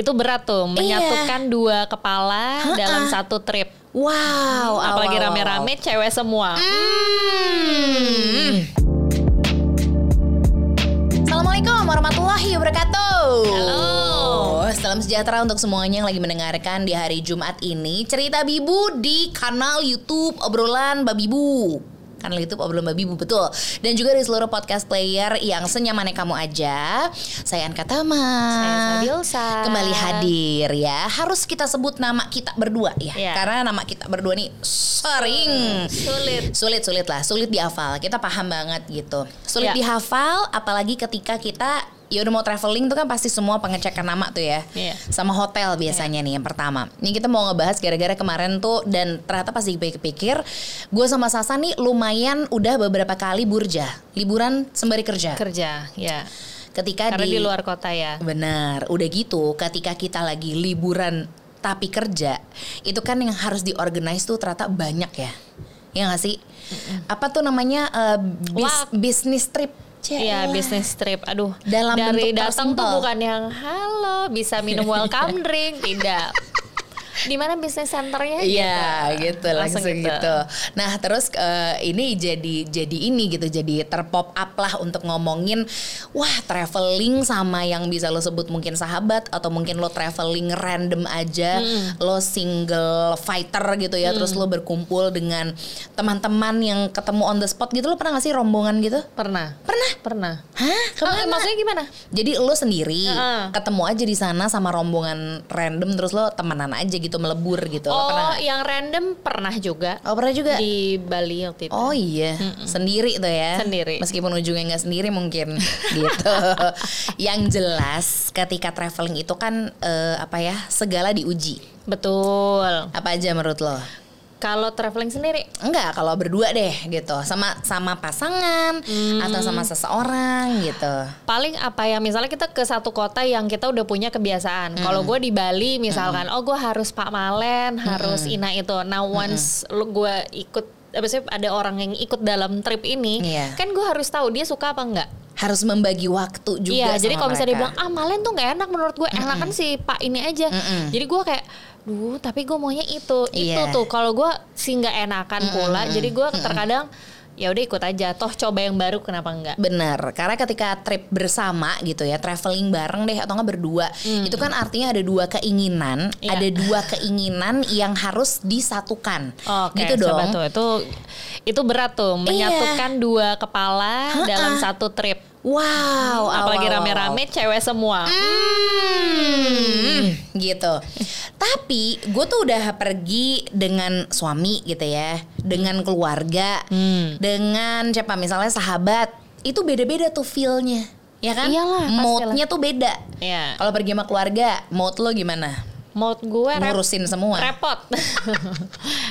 Itu berat tuh, menyatukan dua kepala dalam satu trip. Wow, Apalagi wow, wow, rame-rame cewek semua. Hmm. Assalamualaikum warahmatullahi wabarakatuh. Halo. Salam sejahtera untuk semuanya yang lagi mendengarkan di hari Jumat ini. Cerita Bibu di kanal YouTube obrolan Babibu. Kanal YouTube obrolan Babibu betul. Dan juga di seluruh podcast player yang senyamannya kamu aja. Saya Anka Tama. Saya Sabilsa. Kembali hadir ya. Harus kita sebut nama kita berdua ya. Iya. Karena nama kita berdua nih sering Sulit. sulit sulit lah sulit dihafal kita paham banget gitu sulit Ya. dihafal apalagi ketika kita ya udah mau traveling tuh kan pasti semua pengecekan nama tuh ya Iya. sama hotel biasanya nih yang pertama ini kita mau ngebahas gara-gara kemarin tuh dan ternyata pas dipikir-pikir gue sama Sasa nih lumayan udah beberapa kali burja liburan sembari kerja Kerja, ya. ketika Karena di luar kota ya. Benar, udah gitu ketika kita lagi liburan tapi kerja, itu kan yang harus diorganize tuh ternyata banyak ya. Ya gak sih? Apa tuh namanya eh, bis- business trip? Iya, bisnis trip. Aduh, Dalam dari datang tuh bukan yang halo, bisa minum welcome drink, tidak. Di mana bisnis centernya? Iya gitu langsung, Langsung gitu. gitu. Nah terus eh, ini jadi jadi ini gitu jadi terpop up lah untuk ngomongin wah traveling sama yang bisa lo sebut mungkin sahabat atau mungkin lo traveling random aja lo single fighter gitu ya terus lo berkumpul dengan teman-teman yang ketemu on the spot gitu lo pernah gak sih rombongan gitu? Pernah. Pernah? Pernah. Hah? Ah, maksudnya gimana? Jadi lo sendiri Heeh. ketemu aja di sana sama rombongan random terus lo temenan aja gitu melebur gitu. Lo pernah Oh, nggak? yang random pernah juga. Oh pernah juga? Di Bali waktu itu. Oh iya, sendiri tuh ya. Sendiri. Meskipun ujungnya nggak sendiri mungkin gitu. Yang jelas ketika traveling itu kan eh, apa ya segala diuji. Betul. Apa aja menurut lo? Kalau traveling sendiri, Enggak, kalau berdua deh gitu, sama sama pasangan atau sama seseorang gitu. paling apa ya misalnya kita ke satu kota yang kita udah punya kebiasaan. Kalau gue di Bali misalkan, oh gue harus Pak Malen, harus Ina itu. Nah once lu gue ikut, apa sih ada orang yang ikut dalam trip ini, Iya. kan gue harus tahu dia suka apa enggak. Harus membagi waktu juga. Iya, jadi kalau misalnya dia mereka. bilang ah Malen tuh nggak enak menurut gue, enak kan si Pak ini aja. Mm-mm. Jadi gue kayak, duh tapi gue maunya itu, itu Iya. tuh. Kalau gue sih nggak enakan pula, jadi gue terkadang ya udah ikut aja. Toh coba yang baru kenapa enggak? Bener, karena ketika trip bersama gitu ya, traveling bareng deh atau nggak berdua, itu kan artinya ada dua keinginan, Iya. ada dua keinginan yang harus disatukan, Oke, gitu dong. tuh. Itu itu berat tuh menyatukan dua kepala dalam satu trip. Wow, Apalagi rame-rame cewek semua. Hmm, gitu. Tapi gue tuh udah pergi dengan suami gitu ya, dengan keluarga, Hmm. dengan siapa misalnya sahabat, itu beda-beda tuh feelnya, ya kan? Iyalah. Moodnya tuh beda. Iya. Kalau pergi sama keluarga, mood lo gimana? Mood gue rep- Ngurusin semua. repot.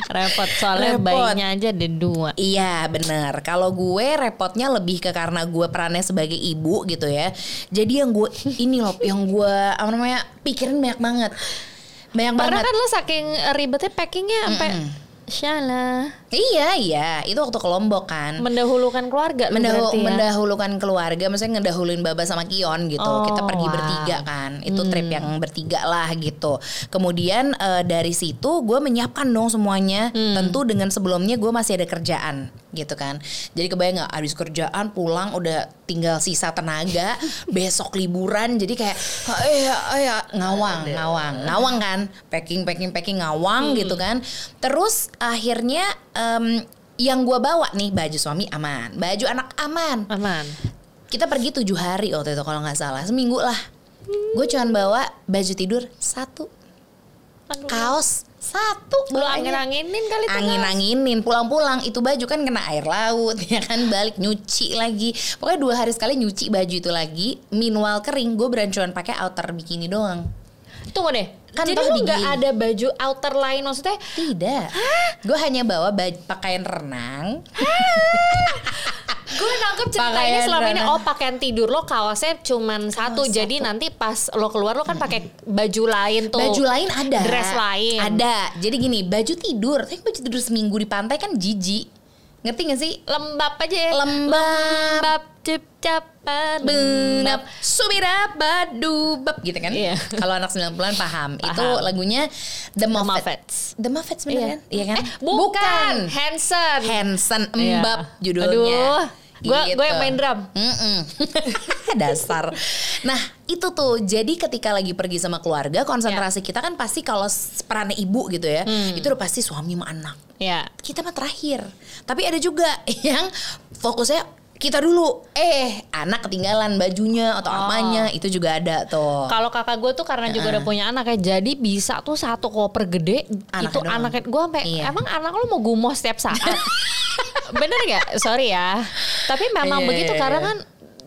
repot soalnya Repot. bayinya aja ada dua. Iya bener Kalau gue repotnya lebih ke karena gue perannya sebagai ibu gitu ya Jadi yang gue ini loh Yang gue apa namanya pikirin banyak banget Banyak Karena banget kan lo saking ribetnya packingnya sampai Syalah Iya iya. Itu waktu ke Lombok kan. Mendahulukan keluarga lu Mendahu- ya. mendahulukan keluarga maksudnya ngedahuluin Baba sama Kion gitu. Oh, kita pergi wow. bertiga kan. Itu trip yang bertiga lah gitu. Kemudian eh, dari situ gue menyiapkan dong semuanya. Hmm. tentu dengan sebelumnya gue masih ada kerjaan gitu kan. Jadi kebayang nggak habis kerjaan pulang udah tinggal sisa tenaga besok liburan. Jadi kayak ya ya ngawang ngawang. Ngawang kan. Packing packing packing ngawang Hmm. gitu kan. Terus akhirnya em, yang gue bawa nih baju suami aman, baju anak aman. Aman. Kita pergi tujuh hari waktu itu kalau nggak salah, seminggu lah. Gue cuman bawa baju tidur satu, Aduh. kaos satu, Lu bawaannya. angin-anginin kali tuh. angin-anginin pulang-pulang itu baju kan kena air laut ya kan balik nyuci lagi pokoknya dua hari sekali nyuci baju itu lagi meanwhile kering gue berancuan pakai outer bikini doang Tunggu deh. Kan Jadi lu nggak ada baju outer lain maksudnya? tidak gue hanya bawa baju pakaian renang Gue nangkep cerita ini selama ini oh pakaian tidur lo kaosnya cuman satu. Jadi nanti pas lo keluar lo kan pakai baju lain tuh. Baju lain ada. Dress lain. Ada. Jadi gini, baju tidur. Tapi baju tidur seminggu di pantai kan jijik. Ngerti gak sih? Lembab aja ya. Lembab. Lembab cep cap Benap subirap badubab gitu kan. Iya. Kalau anak 90-an paham. Itu lagunya The Muffets. The Muffets bener Iya. kan? Iya kan? Eh, bukan. Hanson. Hanson Iya. Mbab judulnya. Aduh, gua Gitu. yang main drum. Mm-mm. Dasar. Nah itu tuh jadi ketika lagi pergi sama keluarga konsentrasi kita kan pasti kalau perannya ibu gitu ya itu udah pasti suami sama anak. Ya. Kita mah terakhir. Tapi ada juga yang fokusnya kita dulu. Eh anak ketinggalan bajunya atau Oh. apanya itu juga ada tuh. Kalau kakak gue tuh karena juga udah punya anak ya, jadi bisa tuh satu koper gede Anaknya itu anaknya gue sampai Iya. emang anak lo mau gumoh setiap saat. Bener gak? Sorry ya. Tapi memang Iya, begitu iya, karena iya. kan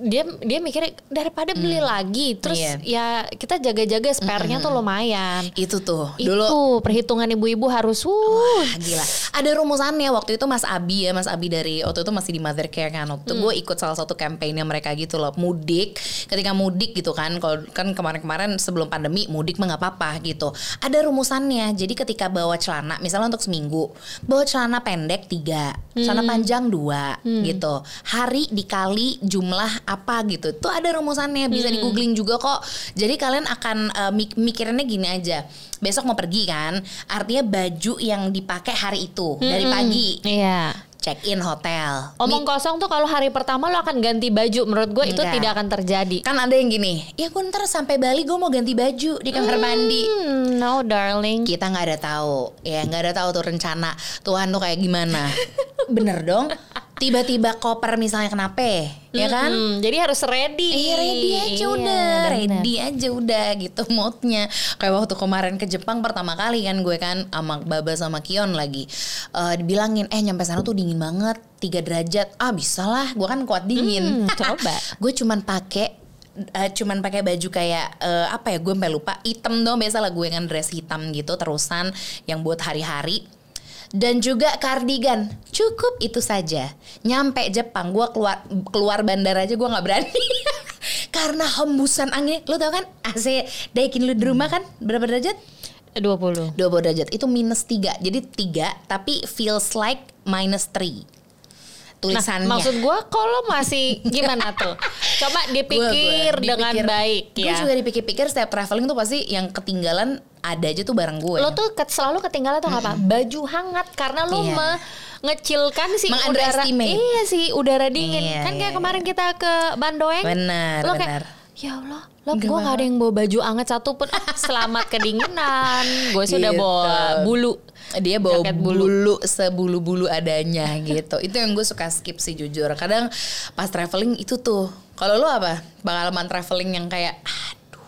dia dia mikirnya daripada beli lagi terus Iya. ya kita jaga-jaga spare-nya tuh lumayan. Itu tuh Itu dulu perhitungan ibu-ibu harus uh, Wah, gila. Ada rumusannya waktu itu Mas Abi ya, Mas Abi dari waktu itu masih di Mother Care kan. Waktu itu gue ikut salah satu campaignnya mereka gitu loh, mudik. Ketika mudik gitu kan, kalau kan kemarin-kemarin sebelum pandemi mudik mah nggak apa-apa gitu. Ada rumusannya. Jadi ketika bawa celana, misalnya untuk seminggu, bawa celana pendek tiga, celana panjang dua gitu. Hari dikali jumlah apa gitu. Itu ada rumusannya, bisa di googling juga kok. Jadi kalian akan eh, mik- mikirinnya gini aja. Besok mau pergi kan, artinya baju yang dipakai hari itu dari pagi Iya. check in hotel. Omong kosong tuh kalau hari pertama lo akan ganti baju menurut gue itu Enggak. tidak akan terjadi. Kan ada yang gini, ya gue ntar sampai Bali gue mau ganti baju di kamar mandi. Hmm, no darling. Kita nggak ada tahu, ya nggak ada tahu tuh rencana Tuhan tuh kayak gimana. Bener dong. Tiba-tiba koper misalnya kenapa, ya kan? Hmm, jadi harus ready. Iya ready aja Iya, udah, bener. ready aja udah gitu moodnya. Kayak waktu kemarin ke Jepang pertama kali kan gue kan sama Baba sama Kion lagi Eh, dibilangin eh nyampe sana tuh dingin banget 3 derajat. Ah bisa lah, gue kan kuat dingin. Hmm, coba. gue cuman pakai eh, cuman pakai baju kayak eh, apa ya gue sampai lupa hitam dong biasa lah gue kan dress hitam gitu terusan yang buat hari-hari dan juga kardigan. Cukup itu saja. Nyampe Jepang gue keluar keluar bandara aja gue nggak berani. Karena hembusan angin. Lo tau kan AC Daikin lu di rumah kan? Berapa derajat? 20 20. derajat. Itu minus 3 jadi 3 tapi feels like minus 3 tulisannya Nah, maksud gue kalau masih gimana tuh? Coba dipikir dengan baik Gue ya. juga dipikir-pikir setiap traveling tuh pasti yang ketinggalan ada aja tuh barang gue. Lo tuh selalu ketinggalan tuh apa? Baju hangat karena lo Iya. mengecilkan si udara. Iya sih udara dingin. Iya, kan kayak iya, kemarin kita ke Bandoeng. Benar, Lo benar. kayak ya Allah, lo gue gak ada yang bawa baju hangat satu pun. Ah, Selamat kedinginan. Gue sih udah Gitu. bawa bulu. Dia bawa Jaket bulu. bulu. sebulu-bulu adanya gitu. itu yang gue suka skip sih jujur. Kadang pas traveling itu tuh. Kalau lo apa? Pengalaman traveling yang kayak aduh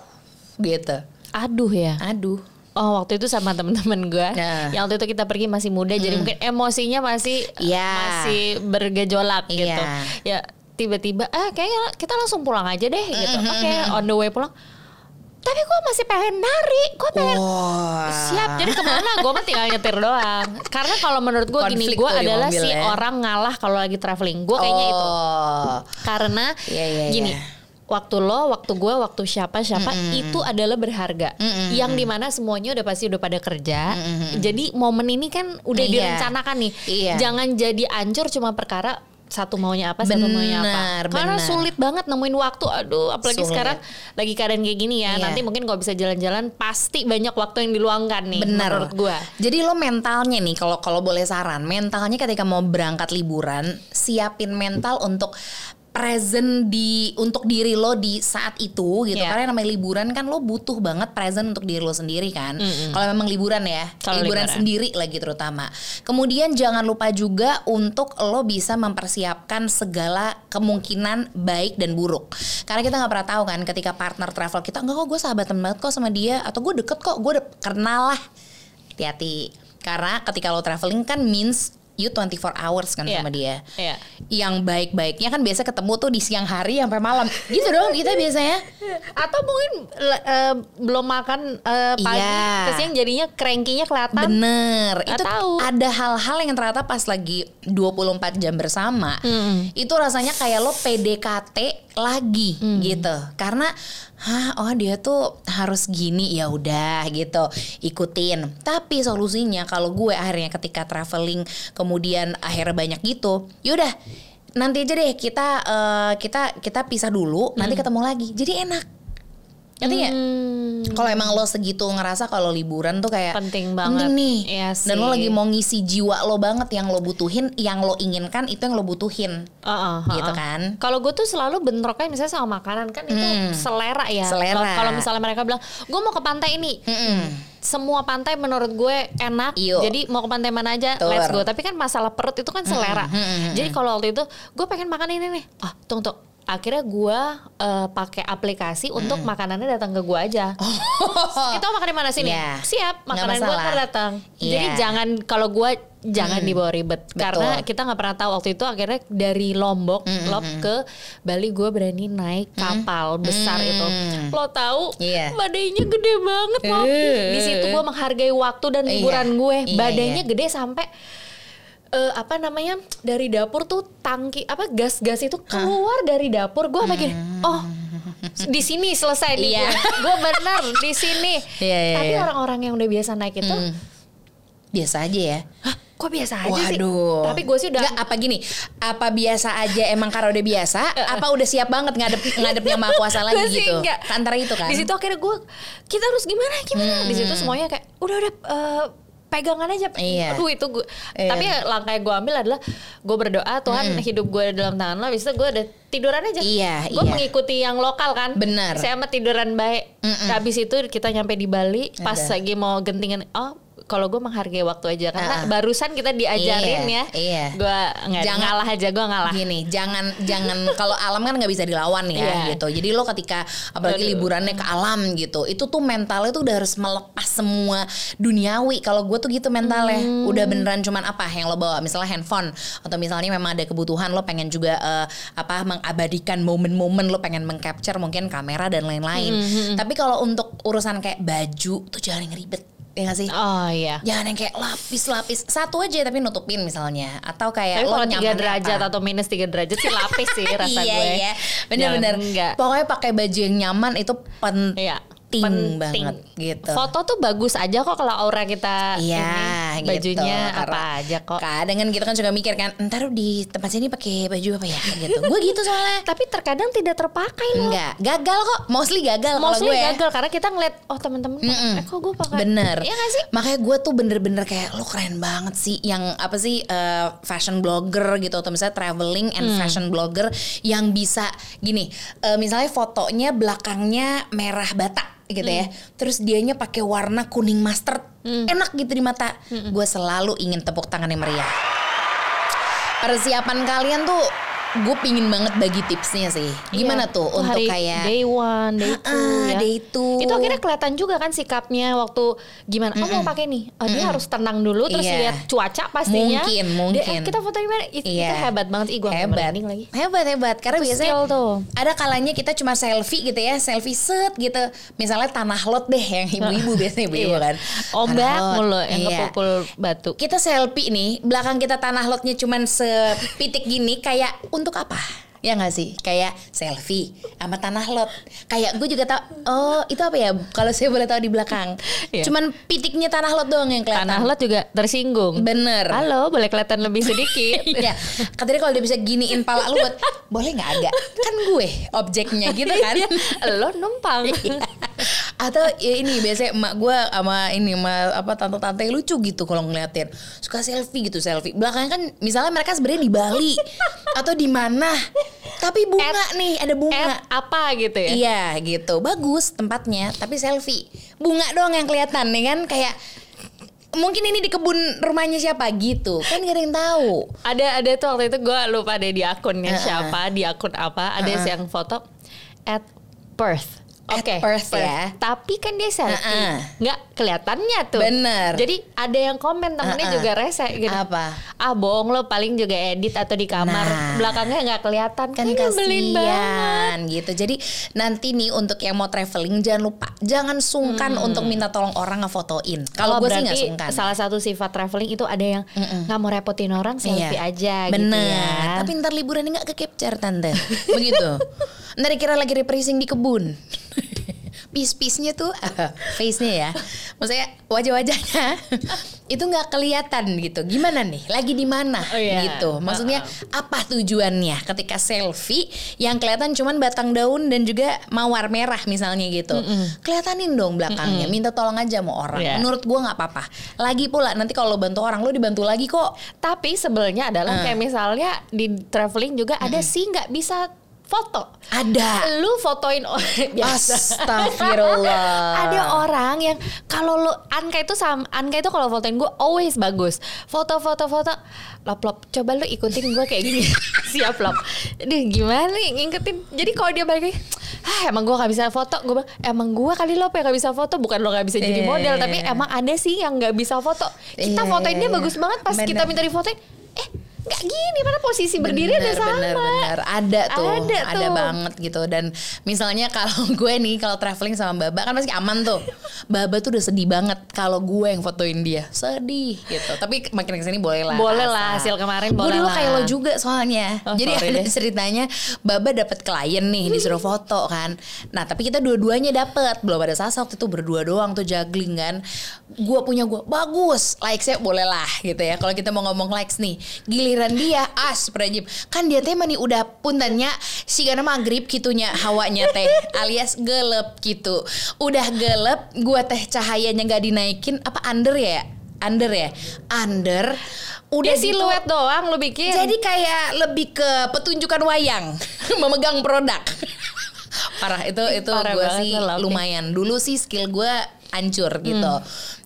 gitu. Aduh ya. Aduh. Oh waktu itu sama temen-temen gue Nah. Yang waktu itu kita pergi masih muda Jadi mungkin emosinya masih Iya. Masih bergejolak gitu Iya. Ya tiba-tiba eh kayaknya kita langsung pulang aja deh gitu Oke on the way pulang Tapi gue masih pengen nari Gue pengen Wah. siap Jadi ke mana gue mah tinggal nyetir doang Karena kalau menurut gue gini Gue di adalah si ya. orang ngalah kalau lagi traveling Gue kayaknya itu Oh. Karena Iya, iya, gini iya. Waktu lo, waktu gue, waktu siapa siapa itu adalah berharga. Yang di mana semuanya udah pasti udah pada kerja. Jadi momen ini kan udah Iya. direncanakan nih. Iya. Jangan jadi ancur cuma perkara satu maunya apa, satu maunya apa. Karena benar. sulit banget nemuin waktu. Aduh, apalagi Sulit. sekarang lagi keadaan kayak gini ya. Iya. Nanti mungkin kalau bisa jalan-jalan pasti banyak waktu yang diluangkan nih. Benar. Menurut gue. Jadi lo mentalnya nih kalau kalau boleh saran, mentalnya ketika mau berangkat liburan, siapin mental untuk present di untuk diri lo di saat itu gitu. Iya. Karena namanya liburan kan lo butuh banget present untuk diri lo sendiri kan. Kalau memang liburan ya, Kalau liburan, liburan. sendiri lagi terutama. Kemudian jangan lupa juga untuk lo bisa mempersiapkan segala kemungkinan baik dan buruk. Karena kita nggak pernah tahu kan ketika partner travel kita enggak kok gue sahabatan banget kok sama dia atau gue deket kok gue udah kenal lah. Hati-hati. Karena ketika lo traveling kan means you 24 hours kan Iya. sama dia. Iya. Yang baik-baiknya kan biasa ketemu tuh di siang hari sampai malam. Gitu dong kita biasanya. Atau mungkin eh, belum makan eh, pagi, Iya. terus yang jadinya cranky-nya kelihatan. Bener. Nggak Itu tahu. ada hal-hal yang ternyata pas lagi 24 jam bersama. Itu rasanya kayak lo PDKT lagi Mm. gitu. Karena Hah, oh dia tuh harus gini ya udah gitu. Ikutin. Tapi solusinya kalau gue akhirnya ketika traveling kemudian akhirnya banyak gitu, yaudah nanti aja deh kita uh, kita kita pisah dulu, nanti ketemu lagi. Jadi enak. Ngerti nggak? Hmm, Kalau emang lo segitu ngerasa kalau liburan tuh kayak Penting banget. nih. Iya Dan lo sih. lagi mau ngisi jiwa lo banget yang lo butuhin, yang lo inginkan itu yang lo butuhin. Uh-uh, Gitu uh-uh. kan? Kalau gue tuh selalu bentroknya misalnya sama makanan kan itu selera ya. Selera. Kalau- misalnya mereka bilang, gue mau ke pantai ini, semua pantai menurut gue enak. Iyo. Jadi mau ke pantai mana aja, Betul. let's go. Tapi kan masalah perut itu kan selera. Jadi kalau waktu itu gue pengen makan ini nih, ah tunggu tuh. Akhirnya gue eh, pakai aplikasi untuk makanannya datang ke gue aja. Kita mau makan di mana sini? Ya. Siap, makanan gue ntar datang. Jadi Iya. Hmm. jangan kalau gue jangan dibawa ribet karena Betul. kita nggak pernah tahu waktu itu akhirnya dari Lombok Hmm, Lop ke Bali gue berani naik kapal besar itu lo tahu Iya. badainya gede banget loh Eh. di situ gue menghargai waktu dan Iya. liburan gue Iya, badainya iya. gede sampai eh, apa namanya dari dapur tuh tangki apa gas-gas itu keluar dari dapur gue apa gini oh di sini selesai nih Hmm. Iya. gue bener di sini Iya, iya, tapi iya. orang-orang yang udah biasa naik itu Biasa aja ya. Hah, kok biasa aja sih? Waduh. Tapi gue sih udah Nggak, apa gini? Apa biasa aja emang karena udah biasa? apa udah siap banget ngadep ngadep yang maha kuasa lagi sih gitu? enggak. Antara itu kan. Di situ akhirnya gue kita harus gimana gimana. Di situ semuanya kayak udah udah eh, pegangan aja. Iya. Aduh itu gue. Iya. Tapi langkah yang gue ambil adalah gue berdoa Tuhan hidup gue dalam tangan lo. Itu gue udah tiduran aja. Iya, Gue iya. mengikuti yang lokal kan. Bener. Saya sama tiduran baik. Habis itu kita nyampe di Bali. Pas Ada. lagi mau gentingan. Oh kalau gue menghargai waktu aja karena Ah. barusan kita diajarin Iya, ya. iya. Gue Jangan- ngalah aja gue ngalah. Gini, jangan jangan kalau alam kan nggak bisa dilawan ya Iya. gitu. Jadi lo ketika apalagi Aduh. liburannya ke alam gitu, itu tuh mentalnya tuh udah harus melepas semua duniawi. Kalau gue tuh gitu mentalnya, Hmm. udah beneran cuman apa yang lo bawa, misalnya handphone atau misalnya memang ada kebutuhan lo pengen juga eh, apa mengabadikan momen-momen lo pengen mengcapture mungkin kamera dan lain-lain. Hmm, Tapi kalau untuk urusan kayak baju tuh jangan ribet, ya gak sih? Oh iya. Jangan yang kayak lapis-lapis satu aja tapi nutupin misalnya atau kayak Tapi lo kalau tiga nyamannya derajat apa? atau minus tiga derajat sih lapis sih rasa iya, gue. Iya, bener-bener. Jangan enggak. Pokoknya pakai baju yang nyaman itu penting Iya. banget gitu. Foto tuh bagus aja kok kalau aura kita Iya, ini bajunya gitu. apa aja kok. Kadang kan kita kan suka mikir kan, ntar di tempat sini pakai baju apa ya gitu. gue gitu soalnya. Tapi terkadang tidak terpakai loh. Enggak, gagal kok. Mostly gagal kalau Mostly gue. gagal karena kita ngeliat oh temen-temen Mm-mm. eh kok gue pakai Bener. Iya gak sih? Makanya gue tuh bener-bener kayak lo keren banget sih yang apa sih eh, fashion blogger gitu atau misalnya traveling and Hmm. fashion blogger yang bisa gini eh, misalnya fotonya belakangnya merah bata gitu ya. Hmm. Terus dianya pakai warna kuning mustard. Enak gitu di mata. Hmm. Gue selalu ingin tepuk tangan yang meriah. Persiapan kalian tuh gue pingin banget bagi tipsnya sih. Gimana Iya. tuh Tuh untuk hari kayak day one, day two Ah, ya. day two. Itu akhirnya kelihatan juga kan sikapnya waktu gimana. Oh mau pakai nih. Oh, dia harus tenang dulu terus Iya. lihat cuaca pastinya. Mungkin, Dia, mungkin. eh, kita foto di mana? Itu, itu Iya. hebat banget. Ih gue hebat lagi. hebat hebat karena Itu biasanya tuh. ada kalanya kita cuma selfie gitu ya selfie set gitu misalnya tanah lot deh yang ibu-ibu biasanya ibu-ibu Iya. kan Ombak mulu yang Iya. kepukul batu. kita selfie nih belakang kita tanah lotnya cuman sepitik gini kayak untuk apa ya nggak sih kayak selfie sama tanah lot kayak gue juga tau oh itu apa ya kalau saya boleh tahu di belakang Iya. cuman pitiknya tanah lot doang yang kelihatan Tanah lot juga tersinggung. bener Halo, boleh kelihatan lebih sedikit. Iya, katanya kalau dia bisa giniin pala lu buat boleh nggak agak? Kan gue objeknya gitu kan. Iya, Lo numpang. Atau ya ini biasanya emak gue sama ini sama apa tante-tante lucu gitu kalau ngeliatin suka selfie gitu selfie. Belakangnya kan misalnya mereka sebenarnya di Bali atau di mana, tapi bunga nih ada bunga. At apa gitu ya? Iya gitu, bagus tempatnya, tapi selfie bunga doang yang kelihatan nih kan kayak mungkin ini di kebun rumahnya siapa gitu kan gak ada yang tahu. Ada ada tuh waktu itu gue lupa deh di akunnya Heeh. siapa, di akun apa, ada yang foto at Perth. Oke, Perth ya. Tapi kan dia selfie, Heeh. nggak kelihatannya tuh. Bener. Jadi ada yang komen temennya Heeh. juga rese gitu. Apa? Ah bohong lo paling juga edit atau di kamar Nah. belakangnya nggak kelihatan. kan nyebelin banget. kasihan gitu. Jadi nanti nih untuk yang mau traveling jangan lupa jangan sungkan untuk minta tolong orang ngefotoin. Kalau Oh, gue sih nggak sungkan. Salah satu sifat traveling itu ada yang nggak mau repotin orang selfie Iya. aja Bener. gitu ya. Tapi ntar liburannya nggak ke capture tante. Begitu. Ntar dikira lagi reprising di kebun. Pis-pisnya tuh face-nya ya. Maksudnya wajah-wajahnya itu nggak kelihatan gitu. Gimana nih? Lagi di mana? Oh, iya. Gitu. Maksudnya apa tujuannya ketika selfie yang kelihatan cuman batang daun dan juga mawar merah misalnya gitu. Kelihatanin dong belakangnya. Minta tolong aja mau orang. Iya. Menurut gua nggak apa-apa. Lagi pula nanti kalau lo bantu orang lo dibantu lagi kok. Tapi sebelnya adalah Eh. kayak misalnya di traveling juga ada sih nggak bisa foto. Ada. Lu fotoin orang biasa. Astagfirullah. ada orang yang kalau lu Anka itu sama Anka itu kalau fotoin gue always bagus. Foto-foto foto lop lop. Coba lu ikutin gue kayak gini. Siap lop. Duh gimana nih ngikutin. Jadi kalau dia balik lagi, ah emang gue gak bisa foto. Gue bilang, emang gue kali lo yang gak bisa foto. Bukan lo gak bisa jadi model, tapi iya. emang ada sih yang gak bisa foto. Kita Iya, fotoin dia iya, bagus banget. Pas kita minta difotoin, nggak gini. Mana posisi berdiri ada Bener, sama. bener, bener. Ada tuh, Ada ada, tuh. banget gitu. Dan misalnya kalau gue nih kalau traveling sama Baba kan pasti aman tuh. Baba tuh udah sedih banget kalau gue yang fotoin dia, sedih gitu. Tapi makin ke sini boleh lah. Boleh lah, hasil kemarin Gue boleh dulu lah. kayak lo juga soalnya. Oh, Jadi ada deh. ceritanya Baba dapat klien nih disuruh foto kan. Nah tapi kita dua-duanya dapet belum ada Sasa waktu itu berdua doang tuh juggling kan. Gue punya gue bagus, likesnya boleh lah gitu ya. Kalau kita mau ngomong likes nih, giliran dia as prajim kan dia teh mani udah puntennya si gana maghrib gitunya hawanya teh alias gelap gitu. Udah gelap, gue teh cahayanya nggak dinaikin apa under ya? Under ya, under. Udah Dia gitu- siluet doang lu bikin. jadi kayak lebih ke petunjukan wayang, memegang produk. Parah itu itu gue sih lumayan. Dulu sih skill gue hancur gitu.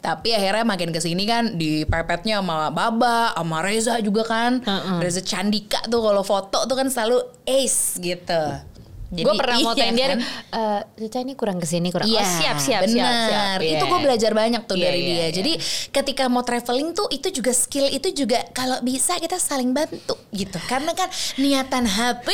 Tapi akhirnya makin ke sini kan di pepetnya sama Baba, sama Reza juga kan. Reza Candika tuh kalau foto tuh kan selalu ace gitu. Gue pernah iya fotoin dia kan? eh Cica ini kurang ke sini kurang Iya, oh, siap siap bener. siap siap Itu Iya. gue belajar banyak tuh Iya, dari iya, dia. iya. Jadi ketika mau traveling tuh itu juga skill itu juga kalau bisa kita saling bantu gitu. Karena kan niatan HP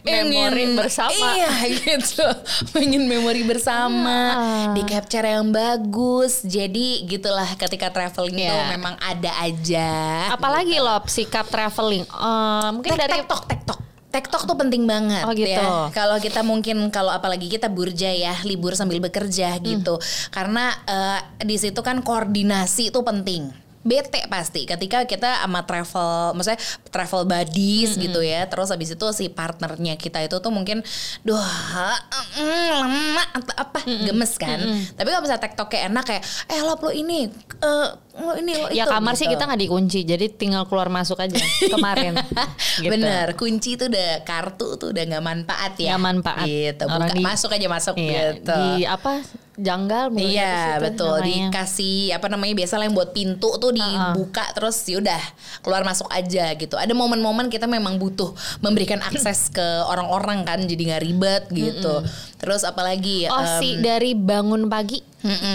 Memori bersama. Iya gitu. Pengen memori bersama, Ah. di capture yang bagus. Jadi gitulah ketika traveling Iya. tuh memang ada aja. apalagi loh sikap traveling Eh, mungkin Tek- dari TikTok, TikTok. TikTok tuh penting banget Oh, gitu. ya. Kalau kita mungkin kalau apalagi kita burja ya, libur sambil bekerja gitu. Karena eh, di situ kan koordinasi itu penting. Bete pasti ketika kita sama travel, maksudnya travel buddies gitu ya. Terus habis itu si partnernya kita itu tuh mungkin, duh, mm, lama atau apa, gemes kan. Tapi kalau misalnya TikToknya enak kayak, eh lo lo ini, eh, lo ini lo ya itu. kamar sih gitu. kita nggak dikunci jadi tinggal keluar masuk aja kemarin gitu. Bener, kunci tuh udah kartu tuh udah nggak manfaat ya. Nggak manfaat. Gitu, Orang buka, di- masuk aja masuk iya, gitu. di apa janggal mulu Iya betul. namanya? dikasih apa namanya biasa yang buat pintu tuh dibuka terus yaudah keluar masuk aja gitu. Ada momen-momen kita memang butuh memberikan akses ke orang-orang kan jadi nggak ribet gitu. Terus apalagi Oh em, sih dari bangun pagi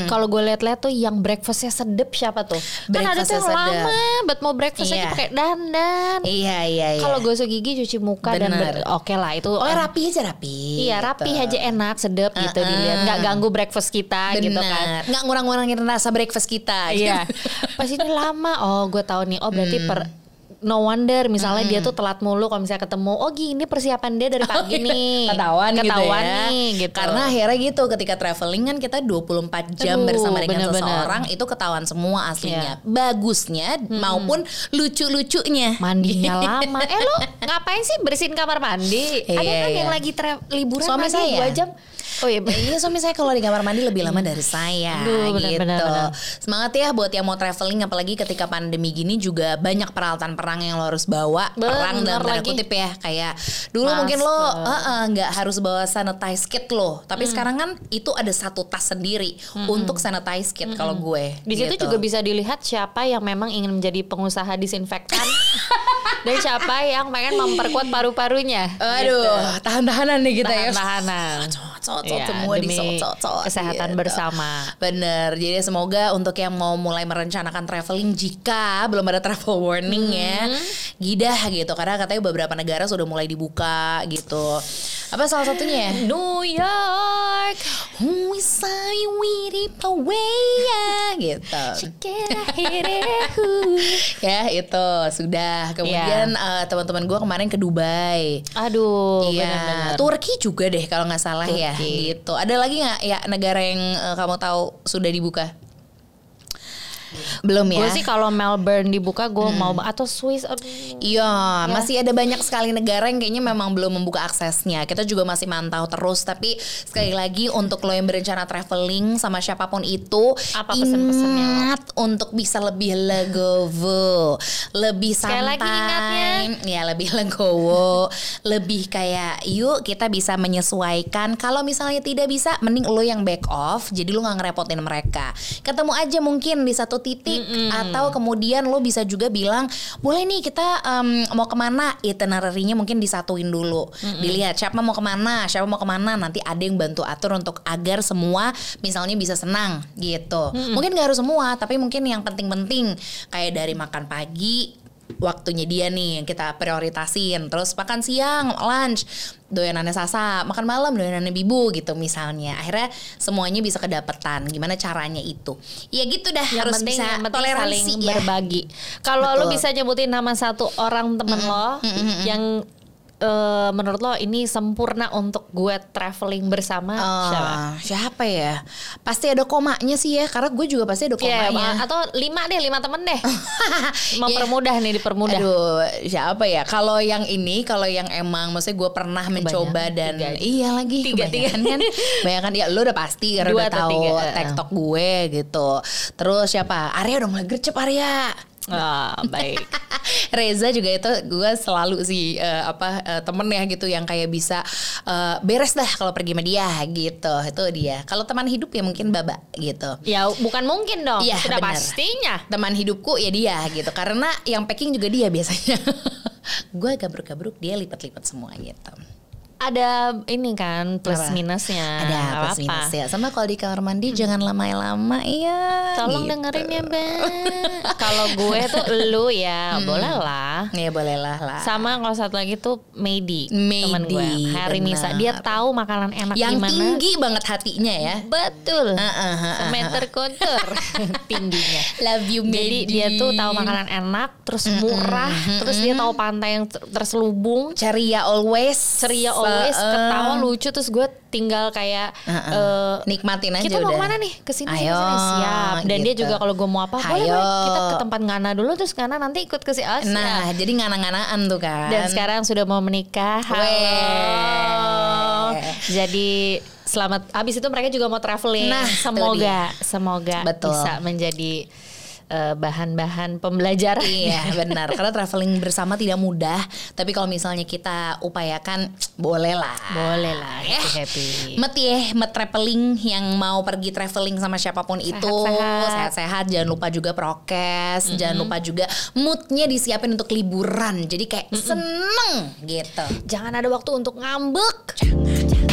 kalau gue liat-liat tuh yang breakfastnya sedep siapa tuh kan ada tuh Breakfastnya yang sedep. lama buat mau breakfast aja Iya. pakai dandan iya iya iya kalau gosok gigi cuci muka dan Bener. ber- oke lah itu oh rapi aja rapi Iya rapi gitu. aja enak sedep gitu Uh-uh. dilihat nggak ganggu breakfast kita gitu kan. Bener. nggak ngurang-ngurangin rasa breakfast kita Iya. gitu. Pas ini lama. Oh, gue tahu nih. Oh, berarti per no wonder misalnya dia tuh telat mulu kalau misalnya ketemu. Oh, gini persiapan dia dari pagi nih. ketahuan, Ketahuan gitu ya. nih gitu. Karena akhirnya gitu ketika traveling kan kita 24 jam Aduh, bersama dengan bener-bener. seseorang itu ketahuan semua aslinya. Iya. Bagusnya maupun lucu-lucunya. mandinya lama. Eh lu ngapain sih bersihin kamar mandi? Ada Iya, kan iya. yang lagi liburan Suami saya. dua jam. Oh iya. Iya suami saya kalau di kamar mandi lebih lama dari saya Aduh, bener, gitu. bener, bener. Semangat ya buat yang mau traveling apalagi ketika pandemi gini juga banyak peralatan perang yang lo harus bawa. perang Bener dalam tanda lagi. kutip ya kayak dulu Masker. mungkin lo eh, eh, nggak harus bawa sanitize kit lo, tapi sekarang kan itu ada satu tas sendiri untuk sanitize kit kalau gue. Di situ gitu. juga bisa dilihat siapa yang memang ingin menjadi pengusaha disinfektan dan siapa yang pengen memperkuat paru-parunya. Aduh, tahan-tahanan nih kita ya. Tahan-tahanan. Iya, semua demi disocok-cocok kesehatan gitu. bersama. Bener, jadi semoga untuk yang mau mulai merencanakan traveling jika belum ada travel warning ya, Hmm. gidah gitu karena katanya beberapa negara sudah mulai dibuka gitu. Apa salah satunya ya? New York. We say we rip away ya gitu. Ya itu sudah. Kemudian eh, teman-teman gue kemarin ke Dubai. Aduh, Iya. Turki juga deh kalau nggak salah ya, gitu. Ada lagi nggak ya negara yang eh, kamu tahu sudah dibuka? Belum ya? Gue sih kalau Melbourne dibuka gue mau ba- atau Swiss aduh. Iya, masih ada banyak sekali negara yang kayaknya memang belum membuka aksesnya. Kita juga masih mantau terus, tapi sekali lagi untuk lo yang berencana traveling sama siapa pun itu, Apa pesen-pesennya lo? ingat untuk bisa lebih legowo, lebih Sekali santai, lagi ingatnya. ya lebih legowo, lebih kayak yuk kita bisa menyesuaikan. Kalau misalnya tidak bisa, mending lo yang back off, jadi lo nggak ngerepotin mereka. Ketemu aja mungkin di satu titik, atau kemudian lo bisa juga bilang boleh nih kita em, mau ke mana? Itinerary-nya mungkin disatuin dulu. Dilihat siapa mau ke mana siapa mau ke mana nanti ada yang bantu atur untuk agar semua misalnya bisa senang gitu. Mungkin gak harus semua tapi mungkin yang penting-penting kayak dari makan pagi waktunya dia nih yang kita prioritasin. Terus makan siang lunch doyanannya Sasa makan malam doyanannya Bibu gitu misalnya. Akhirnya semuanya bisa kedapetan. Gimana caranya itu? Ya gitu dah Yang harus penting, bisa yang penting toleransi saling ya. berbagi. Kalau lo bisa nyebutin nama satu orang temen lo yang eh, menurut lo ini sempurna untuk gue traveling bersama siapa? Ah, siapa ya? Pasti ada komanya sih ya, karena gue juga pasti ada Ya, komanya. atau lima deh, lima temen deh. Mempermudah nih, dipermudah. Aduh, siapa ya? Kalau yang ini, kalau yang emang, maksudnya gue pernah mencoba dan tiga iya lagi Tiga, tiga. kebanyakan kan, banyakan ya lu udah pasti karena Dua udah tahu. TikTok gue gitu. Terus siapa? Arya dong mulai gercep Arya. Ah, baik. Reza juga itu gue selalu sih eh, apa eh, temen ya gitu yang kayak bisa eh, beres dah kalau pergi sama dia gitu. Itu dia. Kalau teman hidup ya mungkin baba gitu. Ya bukan mungkin dong, Iya, sudah bener. pastinya. teman hidupku ya dia gitu. Karena yang packing juga dia biasanya. Gue gabruk-gabruk dia lipat-lipat semua gitu Ada ini kan plus Apa? minusnya. ada plus apa-apa. minus ya sama kalau di kamar mandi jangan lama-lama iya Tolong gitu. dengerin ya, Bang. Kalau gue tuh lu ya, Hmm. boleh lah. ya boleh lah lah Sama kalau satu lagi tuh Medi, teman gue, Harry Misa. Dia benar. tahu makanan enak yang gimana. tinggi banget hatinya ya Betul. Heeh, heeh, Semeter kontur tingginya. love you Jadi Medi. dia tuh tahu makanan enak, terus murah, terus dia tahu pantai yang ter- terselubung, ceria always ceria always, Se- ketawa lucu, terus gue tinggal kayak eh, nikmatin aja kita mau udah. ke mana nih? Ke sini Ayo, sini, siap. Dan dia gitu. juga kalau gue mau apa boleh kita ke tempat Ngana dulu terus Ngana nanti ikut ke si Asia nah jadi ngana-nganaan tuh kan. Dan sekarang sudah mau menikah. Halo. Jadi selamat habis itu mereka juga mau traveling. Nah, semoga semoga Betul. bisa menjadi bahan-bahan pembelajaran Iya benar. Karena traveling bersama tidak mudah. Tapi kalau misalnya kita upayakan boleh lah. Boleh lah Ya. happy happy. Met ya, met traveling yang mau pergi traveling sama siapa pun itu. Sehat-sehat. jangan lupa juga prokes, jangan lupa juga moodnya disiapin untuk liburan, jadi kayak seneng gitu. jangan ada waktu untuk ngambek. Jangan, jangan.